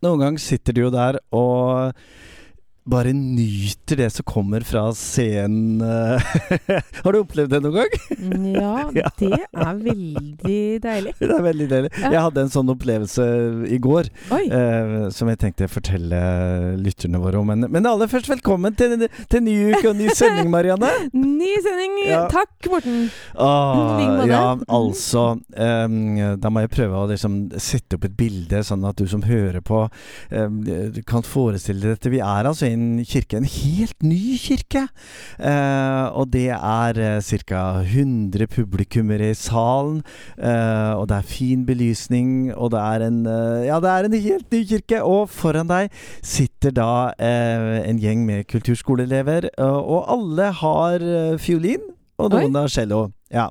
Noen ganger sitter du jo der og bare nyter det som kommer fra scenen. Har du opplevd det noen gang? Ja, det er veldig deilig. Det er veldig deilig. Jeg hadde en sånn opplevelse i går eh, som jeg tenkte å fortelle lytterne våre om. Men, men aller først, velkommen til, til ny uke og ny sending, Marianne. Ny sending! Ja. Takk, Morten. Ah, ja, altså em, Da må jeg prøve å liksom sette opp et bilde, sånn at du som hører på, em, kan forestille deg dette. Vi er altså en kirke, en helt ny kirke. Eh, og det er eh, ca. 100 publikummere i salen. eh, og det er fin belysning, og det er en eh, Ja, det er en helt ny kirke. Og foran deg sitter da eh, en gjeng med kulturskoleelever, eh, og alle har fiolin. Og Oi. noen har cello. Ja.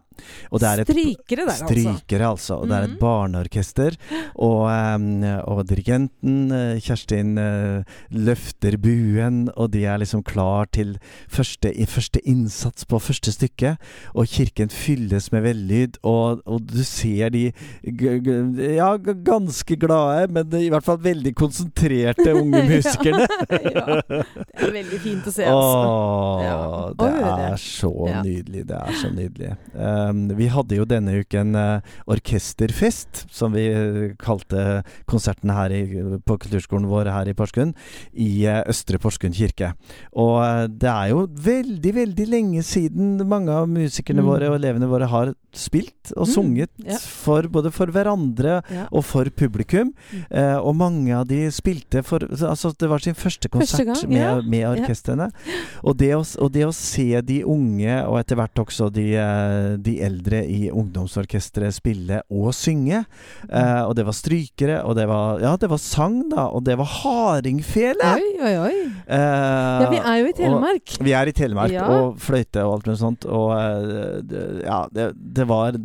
Og det er et Strykere der, altså. Strykere, altså. Og det er et Mhm. barneorkester. Og, em, og dirigenten, eh, Kjerstin, eh, løfter buen, og de er liksom klar til første, første innsats på første stykke. Og kirken fylles med vellyd, og, og du ser de ja, ganske glade, men i hvert fall veldig konsentrerte unge musikerne. ja. Det er veldig fint å se, altså. Åh, Ja, det er så nydelig. Det er så nydelig. Um, vi hadde jo denne uken uh, orkesterfest, som vi uh, kalte konserten her i, på kulturskolen vår her i Porsgrunn, i uh, Østre Porsgrunn kirke. Og det er jo veldig, veldig lenge siden mange av musikerne Mm. våre og elevene våre har spilt og Mm, sunget ja. for både for hverandre Ja. og for publikum. Mm. Eh, og mange av de spilte for Altså, det var sin første konsert Første gang, med, ja. med orkestrene. Og, det å, og det å se de unge, og etter hvert også de, eh, de eldre i ungdomsorkesteret spille og synge eh, Og det var strykere, og det var Ja, det var sang, da. Og det var hardingfele! Oi, oi, oi. Eh, Ja, vi er jo i Telemark. vi er i Telemark, Ja. og fløyte og alt mulig sånt. Og eh, ja, det, det var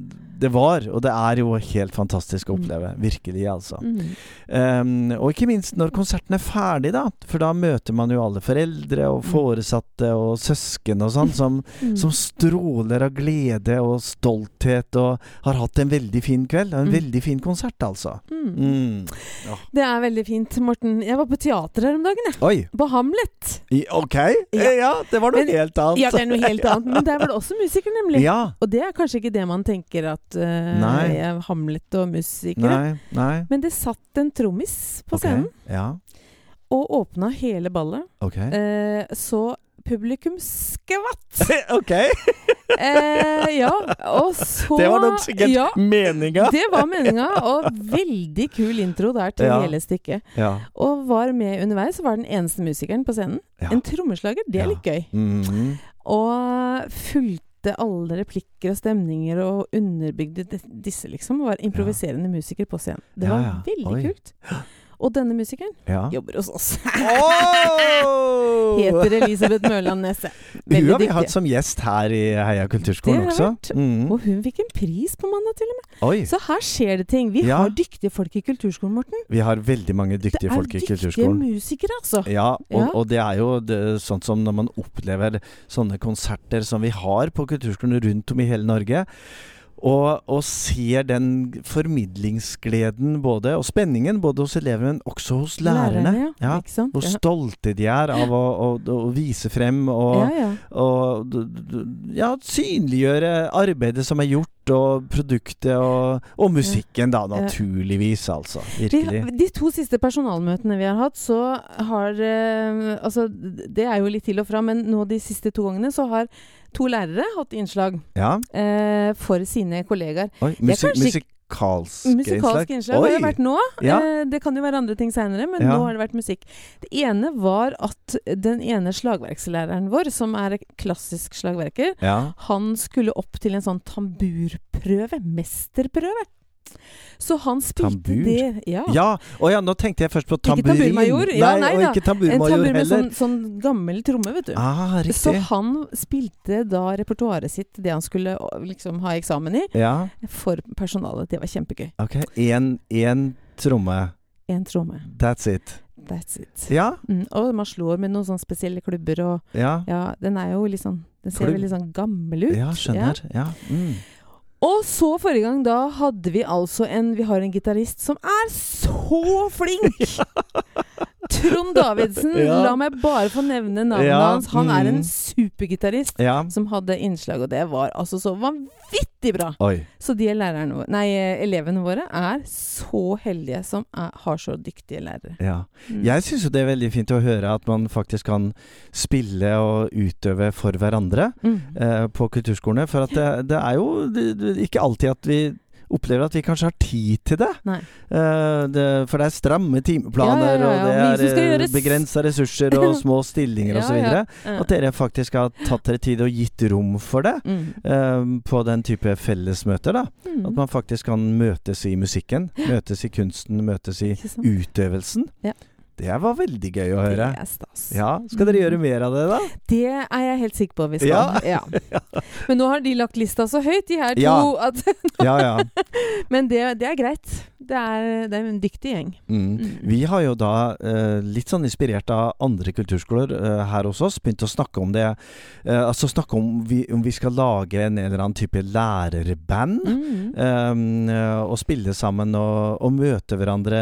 Det var, og det er jo helt fantastisk å oppleve. Virkelig, altså. Mm. Um, og ikke minst når konserten er ferdig, da. For da møter man jo alle foreldre og foresatte og søsken og sånn, som, Mm. som stråler av glede og stolthet og har hatt en veldig fin kveld. En Mm. veldig fin konsert, altså. Mm. Mm. Det er veldig fint, Morten. Jeg var på teater her om dagen, jeg. Oi! På Hamlet. I, ok! Ja. Eh, Ja, det var noe Men- helt annet. Ja, det er noe helt annet. Men der var det også musikere, nemlig. Ja. Og det er kanskje ikke det man tenker at uh, Hamlet og musikere. Nei, nei. Men det satt en trommis på okay, scenen Ja, og åpna hele ballet. Okay. Uh, så publikum skvatt! ok! Eh, ja, og så Det var nok sikkert ja, meninga. det var meninga, og veldig kul intro der til Ja. hele stykket. Ja. Og var med underveis, var den eneste musikeren på scenen. En trommeslager, det er litt gøy. Mhm. Og fulgte alle replikker og stemninger og underbygde disse, liksom. Og var improviserende musiker på scenen. Det var ja. veldig kult. Og denne musikeren ja. jobber hos oss. Oh! Heter Elisabeth Mørland Nesse. Hun har vi hatt som gjest her i Heia kulturskolen Det også. Mm. Og hun fikk en pris på mandag, til og med. Oi! Så her skjer det ting. Vi Ja. har dyktige folk i kulturskolen, Morten. Vi har veldig mange Det dyktige er folk i dyktige musikere, altså. Ja, og, Ja. og det er jo det, sånn som når man opplever sånne konserter som vi har på kulturskolen rundt om i hele Norge. Og, og ser den formidlingsgleden både, og spenningen både hos elevene, men også hos lærerne. ja. Ikke sant? Hvor Ja. stolte de er av å, å, å vise frem og, ja, ja. og ja, synliggjøre arbeidet som er gjort, og produktet og, og musikken, da, naturligvis, altså. Vi, Virkelig. de to siste personalmøtene vi har hatt, så har eh, Altså, det er jo litt til og fra, men nå de siste to gangene så har to lærere hatt innslag Ja. eh, for sine kollegaer. Oi, er musikalske Musikalske innslag har det vært nå. Ja. Eh, det kan jo være andre ting seinere, men Ja. nå har det vært musikk. Det ene var at den ene slagverkslæreren vår, som er klassisk slagverker, han skulle opp til en sånn tamburprøve. Mesterprøve. Så han spilte Tambur? det Ja. ja. Å ja, nå tenkte jeg først på tamburin. Ikke tamburmajor. Ja, nei og da. ikke En tamburin tambur med sånn, sånn gammel tromme, vet du. Ah, Så han spilte da repertoaret sitt, det han skulle liksom ha eksamen i, Ja, for personalet. Det var kjempegøy. ok. Én tromme. Én tromme. That's it. That's it. Ja, Mm, og man slår med noen sånne spesielle klubber og ja. Ja, den er jo litt sånn Den ser Klubb. veldig sånn gammel ut. Ja, skjønner. Ja. Mm. Og så forrige gang, da hadde vi altså en Vi har en gitarist som er så flink! Trond Davidsen. Ja. La meg bare få nevne navnet Ja, hans. Han er en mm. supergitarist Ja. som hadde innslag, og det var altså så vanvittig bra! Oi. Så de lærerne nei, elevene våre er så heldige som er, har så dyktige lærere. Ja. Mm. Jeg syns jo det er veldig fint å høre at man faktisk kan spille og utøve for hverandre Mm. eh, på kulturskolene. For at det, det er jo det, det, ikke alltid at vi opplever at vi kanskje har tid til det. Eh, det for det er stramme timeplaner, Ja, ja, ja, og det er gjøres. begrensa ressurser og små stillinger osv. At dere faktisk har tatt dere tid og gitt rom for det. Mm. uh, på den type fellesmøter. da Mm. At man faktisk kan møtes i musikken, møtes i kunsten, møtes i utøvelsen ja utøvelsen. Ja. Det var veldig gøy å høre. Det er stas. Ja, Skal dere Mm. gjøre mer av det, da? Det er jeg helt sikker på vi skal. Ja. Men nå har de lagt lista så høyt, de her to, Ja. at Ja, ja. Men det, det er greit. Det er, det er en dyktig gjeng. Mm. Mm. Vi har jo da, eh, litt sånn inspirert av andre kulturskoler eh, her hos oss, begynt å snakke om det. Eh, altså snakke om vi, om vi skal lage en eller annen type lærerband. Mm. Eh, og spille sammen og, og møte hverandre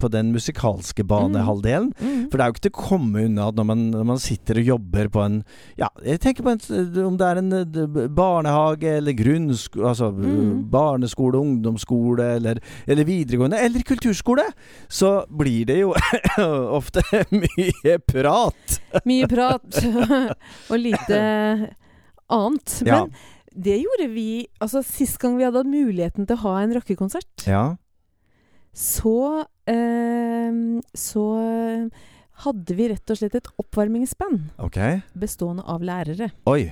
på den musikalske banehalvdelen. Mm. For det er jo ikke til å komme unna at når man, når man sitter og jobber på en Ja, jeg tenker på en, om det er en eh, barnehage eller grunnskole Altså Mm. barneskole, ungdomsskole eller, eller videregående, eller kulturskole, så blir det jo ofte mye prat. Mye prat og lite annet. Ja. Men det gjorde vi Altså, sist gang vi hadde hatt muligheten til å ha en rockekonsert, Ja. Så eh, Så hadde vi rett og slett et oppvarmingsband okay. bestående av lærere. Oi.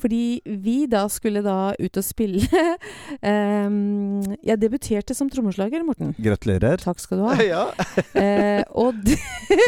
Fordi vi da skulle da ut og spille um, Jeg debuterte som trommeslager, Morten. Gratulerer. Takk skal du ha. Ja. uh, og det,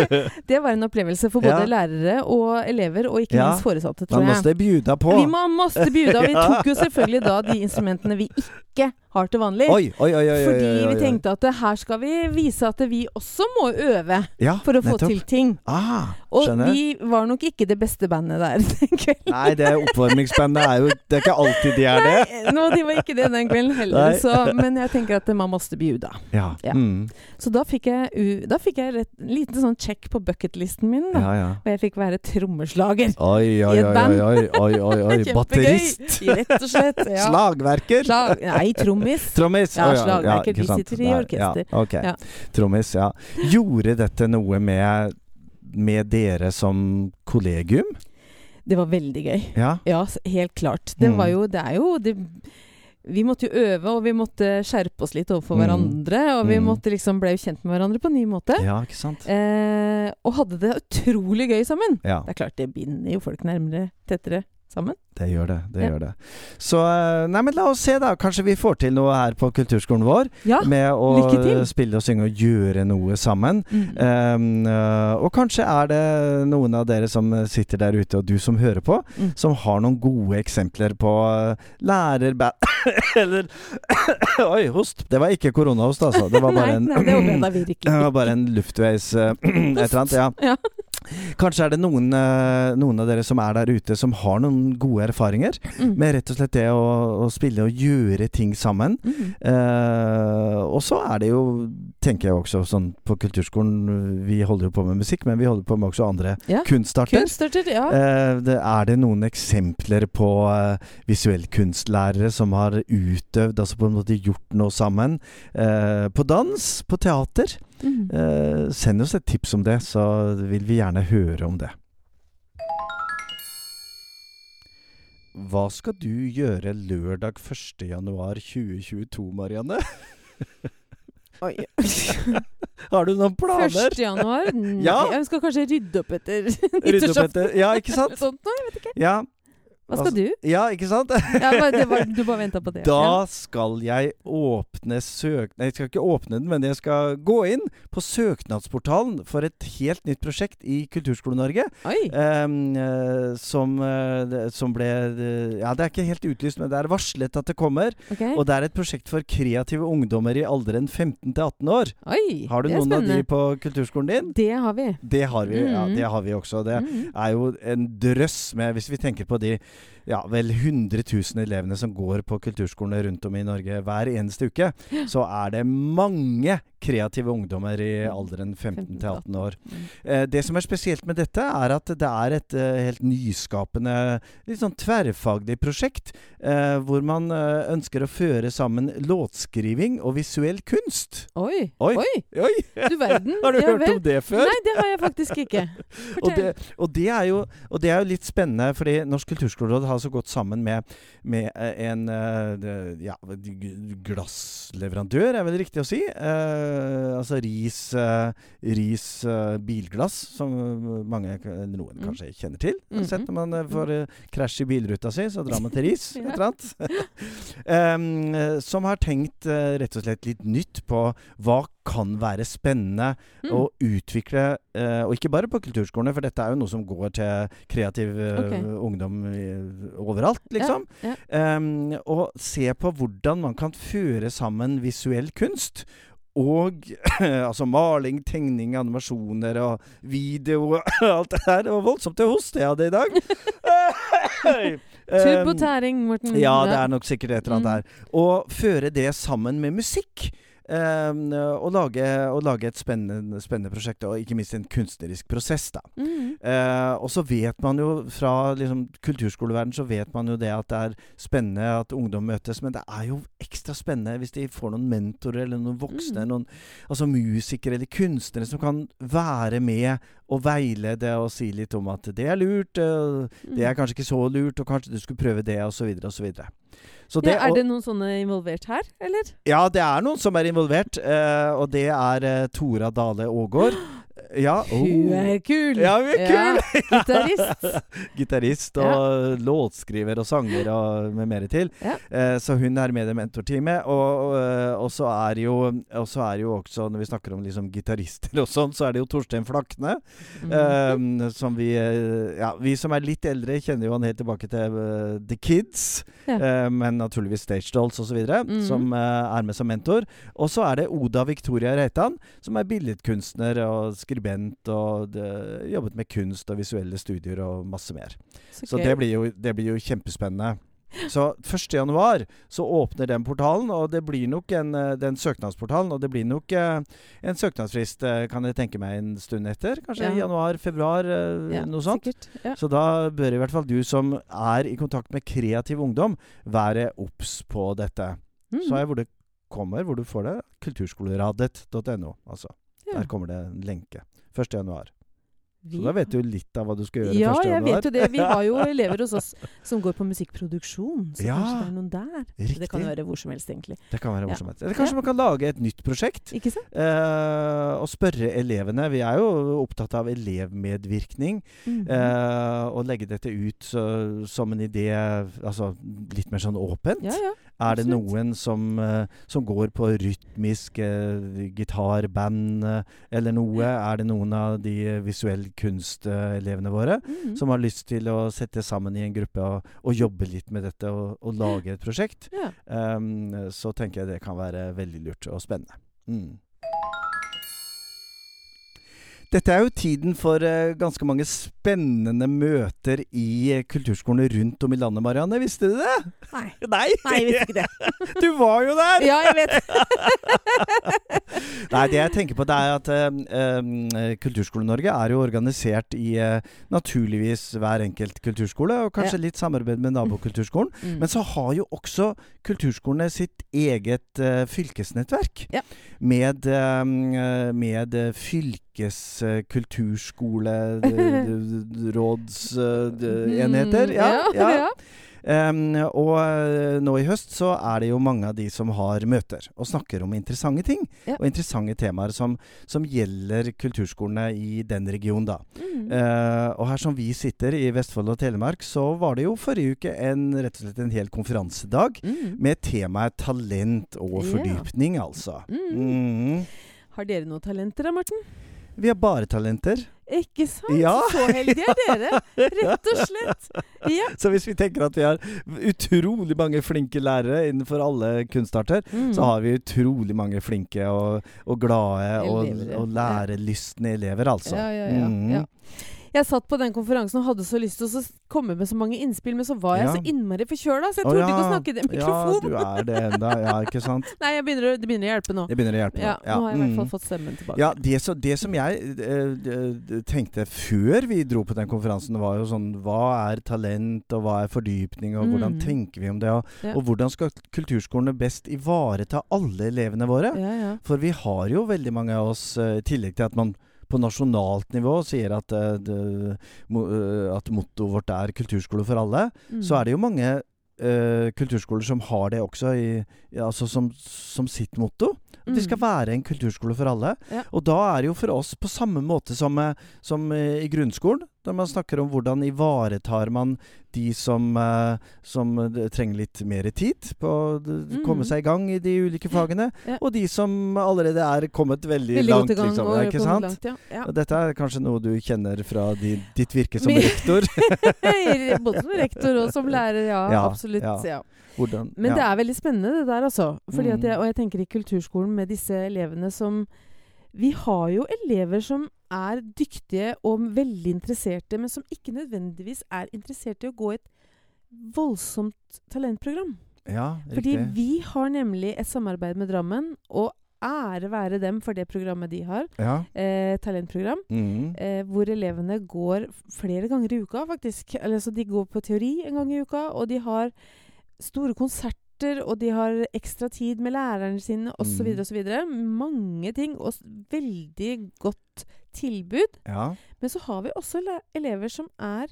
det var en opplevelse for både Ja. lærere og elever, og ikke Ja. minst foresatte, tror jeg. Man måtte bjuda på. Vi man måtte bjuda, og vi tok jo selvfølgelig da de instrumentene vi ikke har til vanlig. Oi, oi, oi, Fordi vi tenkte at eh, her skal vi vise at vi også må øve ja, for å få nettopp. til ting. Ah, Og vi var nok ikke det beste bandet der den kvelden. Nei, det oppvarmingsbandet er jo Det er ikke alltid de er det. Nei, de var ikke det den kvelden heller, så, men jeg tenker at man måtte bjuda. Ja. Ja. Mm. Så da fikk jeg, da fikk jeg rett, en liten sånn check på bucketlisten min, da. ja, ja. Og jeg fikk være trommeslager. I et band. oi, oi, oi, oi, oi. Batterist. Rett og slett. Slagverker. Slag, nei, trommis. Trommis. Ja, slagverker, ikke de sitter i orkester. Ja, ok. Ja. Trommis, ja. Gjorde dette noe med, med dere som kollegium? Det var veldig gøy. Ja. Ja, helt klart. Det Mm. var jo Det er jo det, Vi måtte jo øve, og vi måtte skjerpe oss litt overfor Mm. hverandre. Og vi Mm. måtte liksom ble jo kjent med hverandre på en ny måte. ja, ikke sant? Eh, og hadde det utrolig gøy sammen. Ja, Det er klart, det binder jo folk nærmere, tettere sammen. det gjør det. Det Ja. gjør det. Så eh, Nei, men la oss se, da. Kanskje vi får til noe her på kulturskolen vår. Ja. Med å spille og synge og gjøre noe sammen. Mm. Um, og kanskje er det noen av dere som sitter der ute, og du som hører på, Mm. som har noen gode eksempler på uh, lærerband Eller Oi, host. Det var ikke koronahost, altså. Det var bare en nei, nei, det var bare en luftveis et eller annet. Ja. Kanskje er det noen, uh, noen av dere som er der ute, som har noen gode erfaringer Mm. med rett og slett det å, å spille og gjøre ting sammen. Mm. Eh, og så er det jo, tenker jeg også sånn på kulturskolen Vi holder jo på med musikk, men vi holder på med også andre Ja, kunstarter. Kunstarter, ja. Eh, det, er det noen eksempler på eh, visuellkunstlærere som har utøvd, altså på en måte gjort noe sammen? eh, på dans, på teater? Mm. Eh, send oss et tips om det, så vil vi gjerne høre om det. Hva skal du gjøre lørdag 1.1.2022, Marianne? Oi. Har du noen planer? 1. januar? Nei, Ja. jeg skal kanskje rydde opp etter nyttårsaften. Ja, ikke sant? Sånt noe, jeg vet ikke. Ja, Hva skal Altså, du? ja ikke sant? Ja, var, du bare venta på det. Da skal jeg åpne søk... Nei, jeg skal ikke åpne den, men jeg skal gå inn på søknadsportalen for et helt nytt prosjekt i Kulturskole-Norge. Ja. Eh, som, eh, som ble eh, Ja, det er ikke helt utlyst, men det er varslet at det kommer. Okay. Og det er et prosjekt for kreative ungdommer i alderen 15 til 18 år. Oi, Har du noen av de på kulturskolen din? Det har vi. Det har vi, ja, Mhm. det har vi også. Det Mhm. er jo en drøss med Hvis vi tenker på de ja, vel 100 000 elevene som går på kulturskolene rundt om i Norge hver eneste uke, så er det mange kreative ungdommer i alderen 15 til 18 år. Mm. Eh, det som er spesielt med dette, er at det er et eh, helt nyskapende, litt sånn tverrfaglig prosjekt, eh, hvor man ønsker å føre sammen låtskriving og visuell kunst. Oi. Oi. Oi. Oi! Du verden. Har du Ja hørt om det før? Nei, det har jeg faktisk ikke. Og det, og, det er jo, og det er jo litt spennende, fordi Norsk kulturskoleråd har så gått sammen med, med en ja, glassleverandør, er vel riktig å si. Eh, altså Ris, eh, ris eh, bilglass, som mange, noen Mm. kanskje kjenner til. Mhm. Sett når man eh, får eh, krasj i bilruta si, så drar man til Ris, et eller annet. Eh, som har tenkt eh, rett og slett litt nytt på hva kan være spennende Mm. å utvikle, eh, og ikke bare på kulturskolene, for dette er jo noe som går til kreativ eh, Ok. ungdom overalt, liksom. Ja, Em, og se på hvordan man kan føre sammen visuell kunst. Og altså maling, tegning, animasjoner og video og alt det der. Det var voldsomt til hoste jeg hadde i dag. Turbotæring, Morten. ja, det er nok sikkert et eller annet Mm. der. Og føre det sammen med musikk. Um, og, lage, og lage et spennende, spennende prosjekt, og ikke minst en kunstnerisk prosess. da. Mm. Eh, og så vet man jo fra liksom, kulturskoleverden så vet man jo det at det er spennende at ungdom møtes, men det er jo ekstra spennende hvis de får noen mentorer eller noen voksne, Mm. noen altså musikere eller kunstnere som kan være med og veilede og si litt om at det er lurt, eh, det er kanskje ikke så lurt, og kanskje du skulle prøve det, osv., osv. Så det, ja, er det noen sånne involvert her, eller? ja, det er noen som er involvert, Uh, og det er uh, Tora Dale Aagaard. Ja, Hun oh. er kul! Ja, hun er kul! Ja, Gitarist. Gitarist og låtskriver og sanger og med mer til. Ja. Eh, så hun er med i mentorteamet. Og, og, eh, og så er jo og så er jo også, når vi snakker om liksom gitarister og sånn, så er det jo Torstein Flakne. Mm. eh, som vi eh, Ja, vi som er litt eldre, kjenner jo han helt tilbake til uh, The Kids. Ja. eh, men naturligvis Stage Dolls osv., Mhm. som er med som mentor. Og så er det Oda Victoria Reitan, som er billedkunstner og skribent og det, jobbet med kunst og visuelle studier og masse mer. Så Så det blir jo, det blir jo kjempespennende. Så 1.1 så åpner den portalen, og det blir nok en, eh, den søknadsportalen. Og det blir nok eh, en søknadsfrist, eh, kan jeg tenke meg, en stund etter. Kanskje Ja. januar-februar, ja, noe sånt. Ja. Så da bør i hvert fall du som er i kontakt med kreativ ungdom, være obs på dette. Mm. Så er hvor det kommer, hvor du får det. Kulturskoleradet.no, altså. Ja. Der kommer det en lenke. 1. januar. Så da vet du litt av hva du skal gjøre Ja, 1. jeg vet jo det. Vi har jo elever hos oss som går på musikkproduksjon, så Ja, kanskje det er noen der. Riktig. Det kan være hvor som helst, egentlig. Det kan være Ja. hvor som helst. Eller kanskje man kan lage et nytt prosjekt. Ikke sant? eh, og spørre elevene. Vi er jo opptatt av elevmedvirkning. Mhm. eh, og legge dette ut så, som en idé, altså litt mer sånn åpent. ja, ja. Er det noen som, eh, som går på rytmisk uh, gitarband eh, eller noe? Er det noen av de visuell kunst-elevene våre Mhm. som har lyst til å sette sammen i en gruppe og, og jobbe litt med dette og, og lage et prosjekt? ja. Um, så tenker jeg det kan være veldig lurt og spennende. Mm. Dette er jo tiden for eh, ganske mange spennende møter i uh, kulturskolene rundt om i landet, Marianne. Visste du det? Nei. Nei! Nei, jeg visste ikke det. Du var jo der! Ja, jeg vet. Nei, det jeg tenker på det er at eh, eh, Kulturskole-Norge er jo organisert i uh, naturligvis hver enkelt kulturskole, og kanskje litt samarbeid med nabokulturskolen. Mm. Men så har jo også kulturskolene sitt eget uh, fylkesnettverk. Ja. Med, eh, med eh, fylkes eh, kulturskole eh. Mm, ja, ja. ja. Em, og eh, nå i høst så er det jo mange av de som har møter og snakker om interessante ting. Ja. Og interessante temaer som, som gjelder kulturskolene i den regionen, da. Mm. Uh, og her som vi sitter i Vestfold og Telemark, så var det jo forrige uke en, rett og slett en hel konferansedag Mm. med temaet talent og fordypning, altså. Mm. Mm. Har dere noen talenter da, Morten? Vi har bare talenter. Ikke sant? Ja. Så heldige er dere, rett og slett. Ja. Så hvis vi tenker at vi har utrolig mange flinke lærere innenfor alle kunstarter, Mm. så har vi utrolig mange flinke og, og glade Elever, og, og lærelystne elever, altså. Ja, ja, ja, Mm. ja. Jeg satt på den konferansen og hadde så lyst til å komme med så mange innspill, men så var jeg Ja. så innmari forkjøla, så jeg torde ja. ikke å snakke i mikrofonen. Ja, du er det enda. Ja, ikke sant? Nei, jeg begynner, det begynner å hjelpe nå. Det begynner å hjelpe. nå. Ja, nå. nå har jeg i hvert fall mm. fått stemmen tilbake. Ja, det, så, det som jeg eh, eh, tenkte før vi dro på den konferansen, var jo sånn Hva er talent, og hva er fordypning, og hvordan Mm. tenker vi om det? Og, Ja. og hvordan skal kulturskolene best ivareta alle elevene våre? Ja, ja. For vi har jo veldig mange av oss, eh, i tillegg til at man på nasjonalt nivå sier at, eh, det, eh, at mottoet vårt er 'kulturskole for alle', Mm. så er det jo mange Uh, kulturskoler som har det også i, altså som, som sitt motto. At det skal Mm. være en kulturskole for alle. Ja. Og da er det jo for oss på samme måte som, som i grunnskolen. Der man snakker om hvordan ivaretar man de som, eh, som eh, trenger litt mer tid på å d- komme seg i gang i de ulike fagene. Ja. Og de som allerede er kommet veldig, Veldig langt. gang. liksom. ikke sant? Langt, ja. Ja. Og Dette er kanskje noe du kjenner fra di, ditt virke som rektor. Både som rektor og som lærer, ja. Absolutt. ja. Hvordan, Men det er veldig spennende det der, altså. Fordi at Mm. jeg, og jeg tenker i kulturskolen med disse elevene som Vi har jo elever som er dyktige og veldig interesserte, men som ikke nødvendigvis er interessert i å gå et voldsomt talentprogram. ja, riktig. Fordi vi har nemlig et samarbeid med Drammen, og ære være dem for det programmet de har. Ja. Eh, talentprogram. Mm. Eh, hvor elevene går flere ganger i uka, faktisk. Eller, så de går på teori en gang i uka, og de har store konserter, og de har ekstra tid med lærerne sine, osv., Mm. osv. Mange ting, og veldig godt tilbud. ja. Men så har vi også elever som er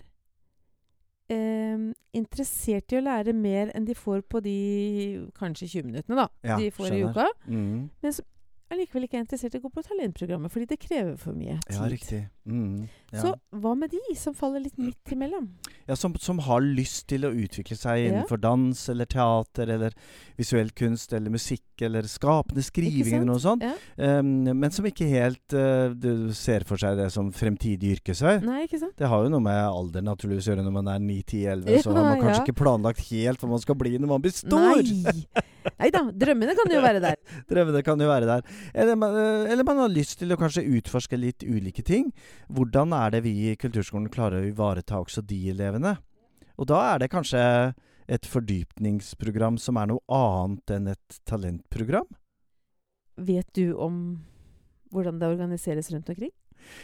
eh, interessert i å lære mer enn de får på de kanskje 20 minuttene, da. Ja, de får i uka. Mm. Men som allikevel ikke er interessert i å gå på talentprogrammet, fordi det krever for mye tid. Ja, riktig. Mm. Ja. Så hva med de som faller litt midt imellom? Ja, som, som har lyst til å utvikle seg Ja. innenfor dans eller teater eller visuell kunst eller musikk eller skapende skriving eller noe sånt. Ja. Um, men som ikke helt uh, du ser for seg det som fremtidig yrkesvei. Nei, ikke sant? Det har jo noe med alder naturligvis å gjøre når man er 9-10-11. Ja, så har man kanskje ja. ikke planlagt helt hva man skal bli når man blir stor. Nei! Nei da, drømmene kan jo være der. Drømmene kan jo være der. Eller man, eh, eller man har lyst til å kanskje utforske litt ulike ting. Hvordan er det vi i kulturskolen klarer å ivareta også de elevene? Og da er det kanskje et fordypningsprogram som er noe annet enn et talentprogram? Vet du om hvordan det organiseres rundt omkring?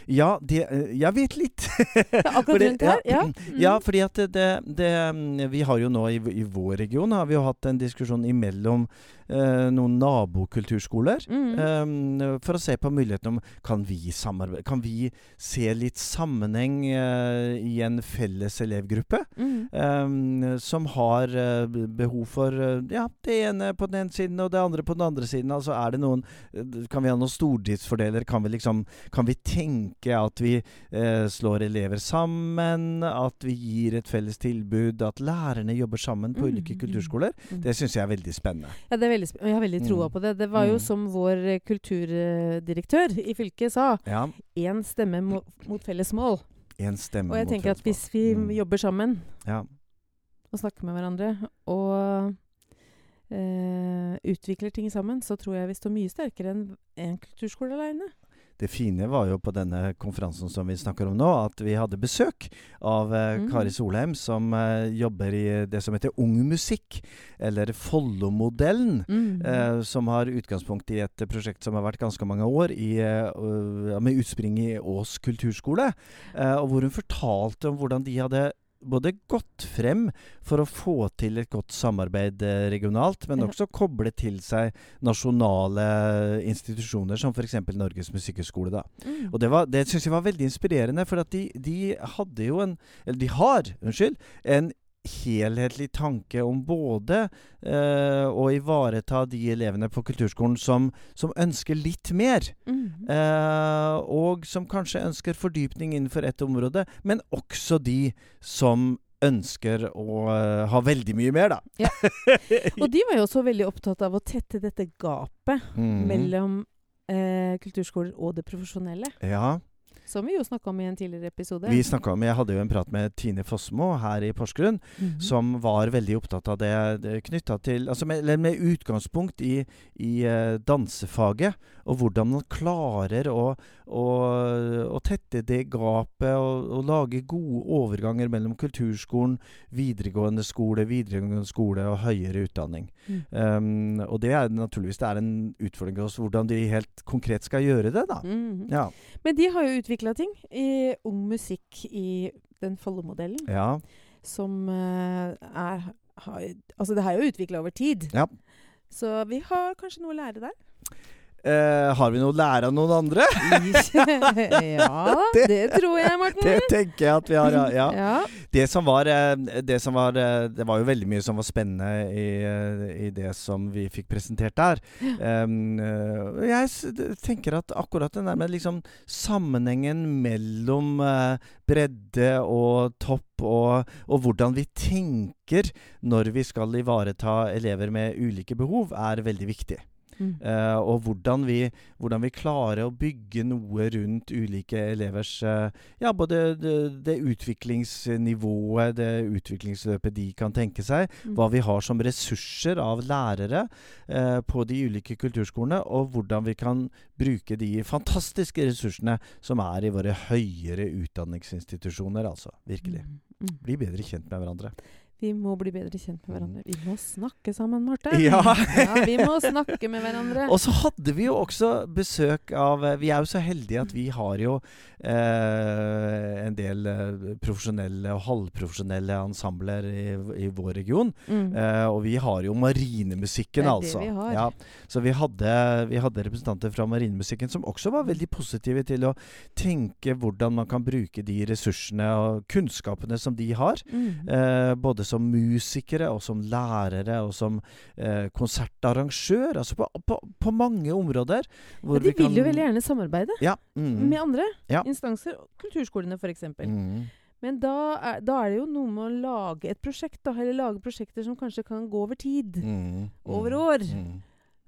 Ja, det, eh, jeg vet litt. Ja, akkurat rundt her? Ja. Ja, Mm. fordi at det, det, mm, Vi har jo nå i, i vår region har vi jo hatt en diskusjon imellom eh, noen nabokulturskoler. Mm. eh, for å se på muligheten om Kan vi samarbeide Kan vi se litt sammenheng eh, i en felles elevgruppe? Mm. eh, som har eh, behov for eh, ja, det ene på den ene siden og det andre på den andre siden. Altså er det noen Kan vi ha noen stordriftsfordeler? Kan vi liksom Kan vi tenke at vi eh, slår elever sammen? At vi gir et felles tilbud? At lærerne jobber sammen på Mm, ulike mm, kulturskoler? mm. Det syns jeg er veldig spennende. Ja, det er veldig, sp- jeg har veldig troa Mm. på det. Det var jo som vår eh, kulturdirektør i fylket sa, Ja. stemme mo mot felles mål. En stemme Og jeg mot tenker at hvis vi jobber sammen ja. og snakker med hverandre og Uh, utvikler ting sammen, så tror jeg vi står mye sterkere enn en kulturskole aleine. Det fine var jo på denne konferansen som vi snakker om nå, at vi hadde besøk av eh, Mm. Kari Solheim, som eh, jobber i det som heter Ung Musikk, eller Follo-modellen. Mm. Eh, som har utgangspunkt i et prosjekt som har vært ganske mange år, i, eh, med utspring i Ås kulturskole. Eh, og hvor hun fortalte om hvordan de hadde både gått frem for å få til et godt samarbeid eh, regionalt, men også koble til seg nasjonale institusjoner, som f.eks. Norges musikkhøgskole. da. Mm. Og det, var- det syns jeg var veldig inspirerende, for at de, de hadde jo en Eller de har, unnskyld, en helhetlig tanke om både eh, å ivareta de elevene på kulturskolen som, som ønsker litt mer, Mm. eh, og som kanskje ønsker fordypning innenfor ett område, men også de som ønsker å uh, ha veldig mye mer, da. Ja. Og de var jo også veldig opptatt av å tette dette gapet Mhm. mellom eh, kulturskoler og det profesjonelle. Ja. Som vi jo snakka om i en tidligere episode. Vi snakket om, Jeg hadde jo en prat med Tine Fossmo her i Porsgrunn, Mhm. som var veldig opptatt av det, det knytta til altså med, med utgangspunkt i, i uh, dansefaget, og hvordan man klarer å, å, å tette det gapet og, og lage gode overganger mellom kulturskolen, videregående skole, videregående skole og høyere utdanning. Mm. Um, og det er naturligvis det er en utfordring for oss hvordan de helt konkret skal gjøre det, da. Mhm. Ja. Men de har jo utvikla ting i ung musikk i den Follo-modellen, ja. som uh, er har, Altså, det har jo utvikla over tid. Ja. Så vi har kanskje noe å lære der. Eh, har vi noe å lære av noen andre? ja, det tror jeg, Morten. Det tenker jeg at vi har, ja. ja. Det som var eh, Det som var eh, Det var jo veldig mye som var spennende i, i det som vi fikk presentert der. Um, jeg tenker at akkurat den der med liksom sammenhengen mellom bredde og topp, og, og hvordan vi tenker når vi skal ivareta elever med ulike behov, er veldig viktig. Mm. Eh, og hvordan vi, hvordan vi klarer å bygge noe rundt ulike elevers uh, Ja, både det, det utviklingsnivået, det utviklingsløpet de kan tenke seg, Mm. hva vi har som ressurser av lærere uh, på de ulike kulturskolene, og hvordan vi kan bruke de fantastiske ressursene som er i våre høyere utdanningsinstitusjoner, altså. Virkelig. Mm. Mm. Bli bedre kjent med hverandre. Vi må bli bedre kjent med hverandre. Vi må snakke sammen, Marte. Ja. ja, vi må snakke med hverandre. Og så hadde vi jo også besøk av eh, Vi er jo så heldige at vi har jo eh, en del eh, profesjonelle og halvprofesjonelle ensembler i, i vår region. Mm. Eh, og vi har jo marinemusikken, Det er det altså. vi har. Ja, så vi hadde, vi hadde representanter fra marinemusikken som også var veldig positive til å tenke hvordan man kan bruke de ressursene og kunnskapene som de har. Mm. Eh, både som musikere og som lærere og som eh, konsertarrangør. Altså på, på, på mange områder. Ja, de vi vil jo veldig gjerne samarbeide ja, mm, med andre Ja. instanser. Kulturskolene, f.eks. mm, Men da er, da er det jo noe med å lage et prosjekt, da. Eller lage prosjekter som kanskje kan gå over tid. mm, Over mm, år. Mm,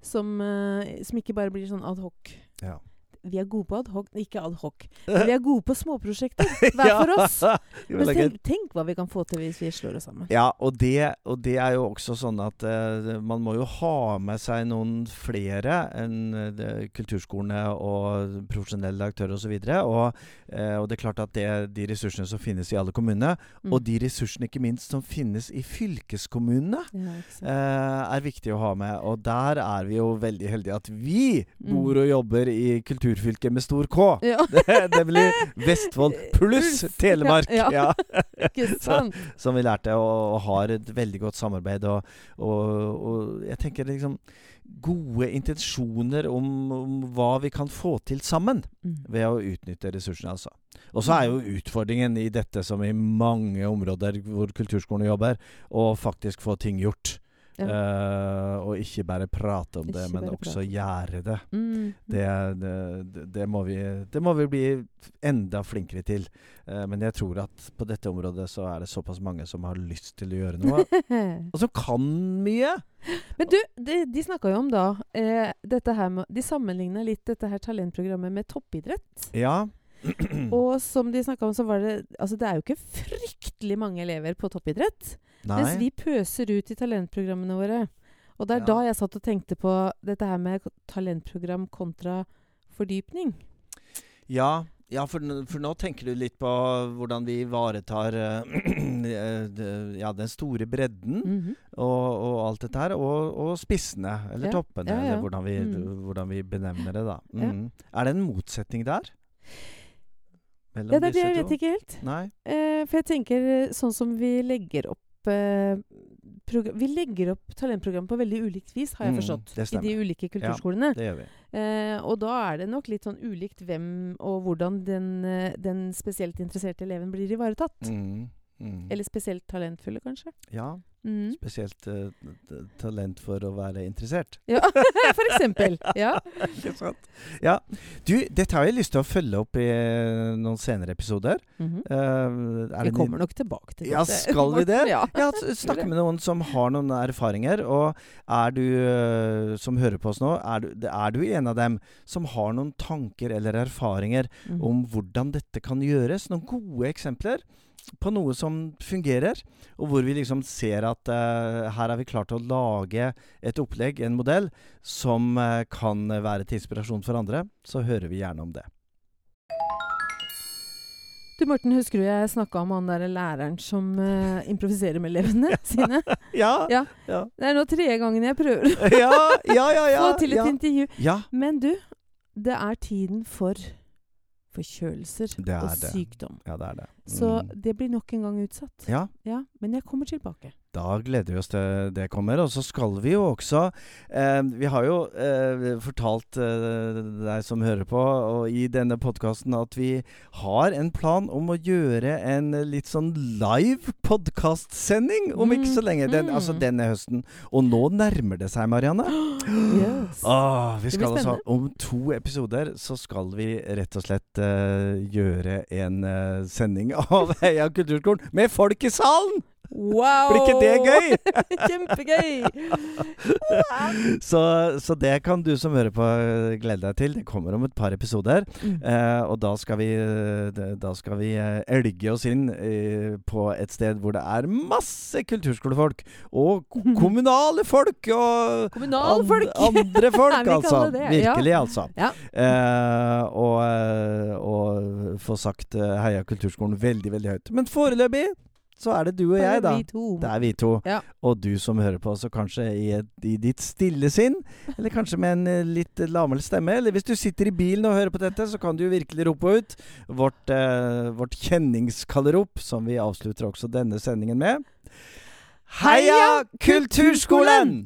Som, eh, som ikke bare blir sånn ad hoc. ja. Vi er gode på ad hoc, ikke ad hoc. Vi er gode på småprosjekter. Hver for oss. Men tenk, tenk hva vi kan få til hvis vi slår oss sammen. Ja, og det, og det er jo også sånn at uh, man må jo ha med seg noen flere enn uh, kulturskolene og profesjonelle aktører osv. Og, eh, og det er klart at det, de ressursene som finnes i alle kommunene, Mm. og de ressursene ikke minst som finnes i fylkeskommunene, Ja, uh, er viktig å ha med. Og der er vi jo veldig heldige at vi Mm. bor og jobber i kulturfylket med stor K. Ja, Det, det blir Vestfold pluss Telemark. ja, ja. Så, som vi lærte, og, og har et veldig godt samarbeid. Og, og, og jeg tenker liksom gode intensjoner om, om hva vi kan få til sammen Mm. ved å utnytte ressursene, altså. Og så er jo utfordringen i dette, som i mange områder hvor kulturskolene jobber, å faktisk få ting gjort. Ja. Eh, og ikke bare prate om det, men også prate. gjøre det. Mm. Det, det, det, det, må vi, det må vi bli enda flinkere til. Uh, men jeg tror at på dette området så er det såpass mange som har lyst til å gjøre noe, og som kan mye. Men du, de, de snakka jo om da eh, dette her med, De sammenligna litt dette her talentprogrammet med toppidrett. Ja. Og som de snakka om, så var det Altså, det er jo ikke fryktelig mange elever på toppidrett. Mens vi pøser ut i talentprogrammene våre. Og det er Ja. da jeg satt og tenkte på dette her med talentprogram kontra fordypning. Ja, ja for, for nå tenker du litt på hvordan vi ivaretar eh, ja, den store bredden Mhm. og, og alt dette her. Og, og spissene, eller Ja, toppene, ja, ja. eller hvordan vi, Mm. hvordan vi benevner det, da. Ja. Mm. Er det en motsetning der? Mellom Det, det, det jeg vet ikke helt. Nei? Eh, for jeg tenker eh, sånn som vi legger opp eh, Vi legger opp talentprogram på veldig ulikt vis, har jeg Mm, forstått. Mm, I de ulike kulturskolene. Det gjør vi. Eh, og da er det nok litt sånn ulikt hvem og hvordan den, eh, den spesielt interesserte eleven blir ivaretatt. Mm. Mm. Eller spesielt talentfulle, kanskje. Ja, Mm. spesielt uh, talent for å være interessert. Ja, for eksempel. Ja. Ikke sant? Ja. Du, dette har jeg lyst til å følge opp i eh, noen senere episoder. Mhm. Eh, er Vi det kommer nok tilbake til det. Ja, skal vi det? Ja. Ja, snakke med noen som har noen erfaringer. Og er du uh, som hører på oss nå, er du, er du en av dem som har noen tanker eller erfaringer Mhm. om hvordan dette kan gjøres? Noen gode eksempler på noe som fungerer, og hvor vi liksom ser at uh, her har vi klart å lage et opplegg, en modell, som uh, kan være til inspirasjon for andre, så hører vi gjerne om det. Du Morten, husker du jeg snakka om han der læreren som uh, improviserer med elevene sine? Ja, Ja. ja. Det er nå tredje gangen jeg prøver å ja, ja, ja, ja, få til et intervju. ja. Men du, det er tiden for forkjølelser er og det. sykdom. Ja, det er det. Så Mm. det blir nok en gang utsatt. Ja, Ja, Men jeg kommer tilbake. Da gleder vi oss til det kommer. Og så skal vi jo også eh, Vi har jo eh, fortalt eh, deg som hører på, og i denne podkasten, at vi har en plan om å gjøre en litt sånn live podkastsending om ikke så lenge. Den, Mm. altså denne høsten. Og nå nærmer det seg, Marianne. Yes. Ah, vi skal altså, om to episoder så skal vi rett og slett eh, gjøre en eh, sending av Heia kulturskolen med folk i salen! Wow! Blir ikke det gøy? Kjempegøy! så, så det kan du som hører på eh, glede deg til. Det kommer om et par episoder. Mm. Eh, og da skal vi, eh, da skal vi eh, elge oss inn eh, på et sted hvor det er masse kulturskolefolk. Og kommunale folk! Og Kommunalfolk! and- andre folk, Vi altså. det, ja. Virkelig, altså. Ja. Eh, og, og få sagt Heia kulturskolen veldig, veldig høyt. Men foreløpig så er det du og jeg, da. Det er vi to. Ja. Og du som hører på, så kanskje i, et, i ditt stille sinn, eller kanskje med en eh, litt lavmælt stemme. Eller hvis du sitter i bilen og hører på dette, så kan du virkelig rope ut vårt, eh, vårt kjenningskallerop, som vi avslutter også denne sendingen med. Heia Kulturskolen!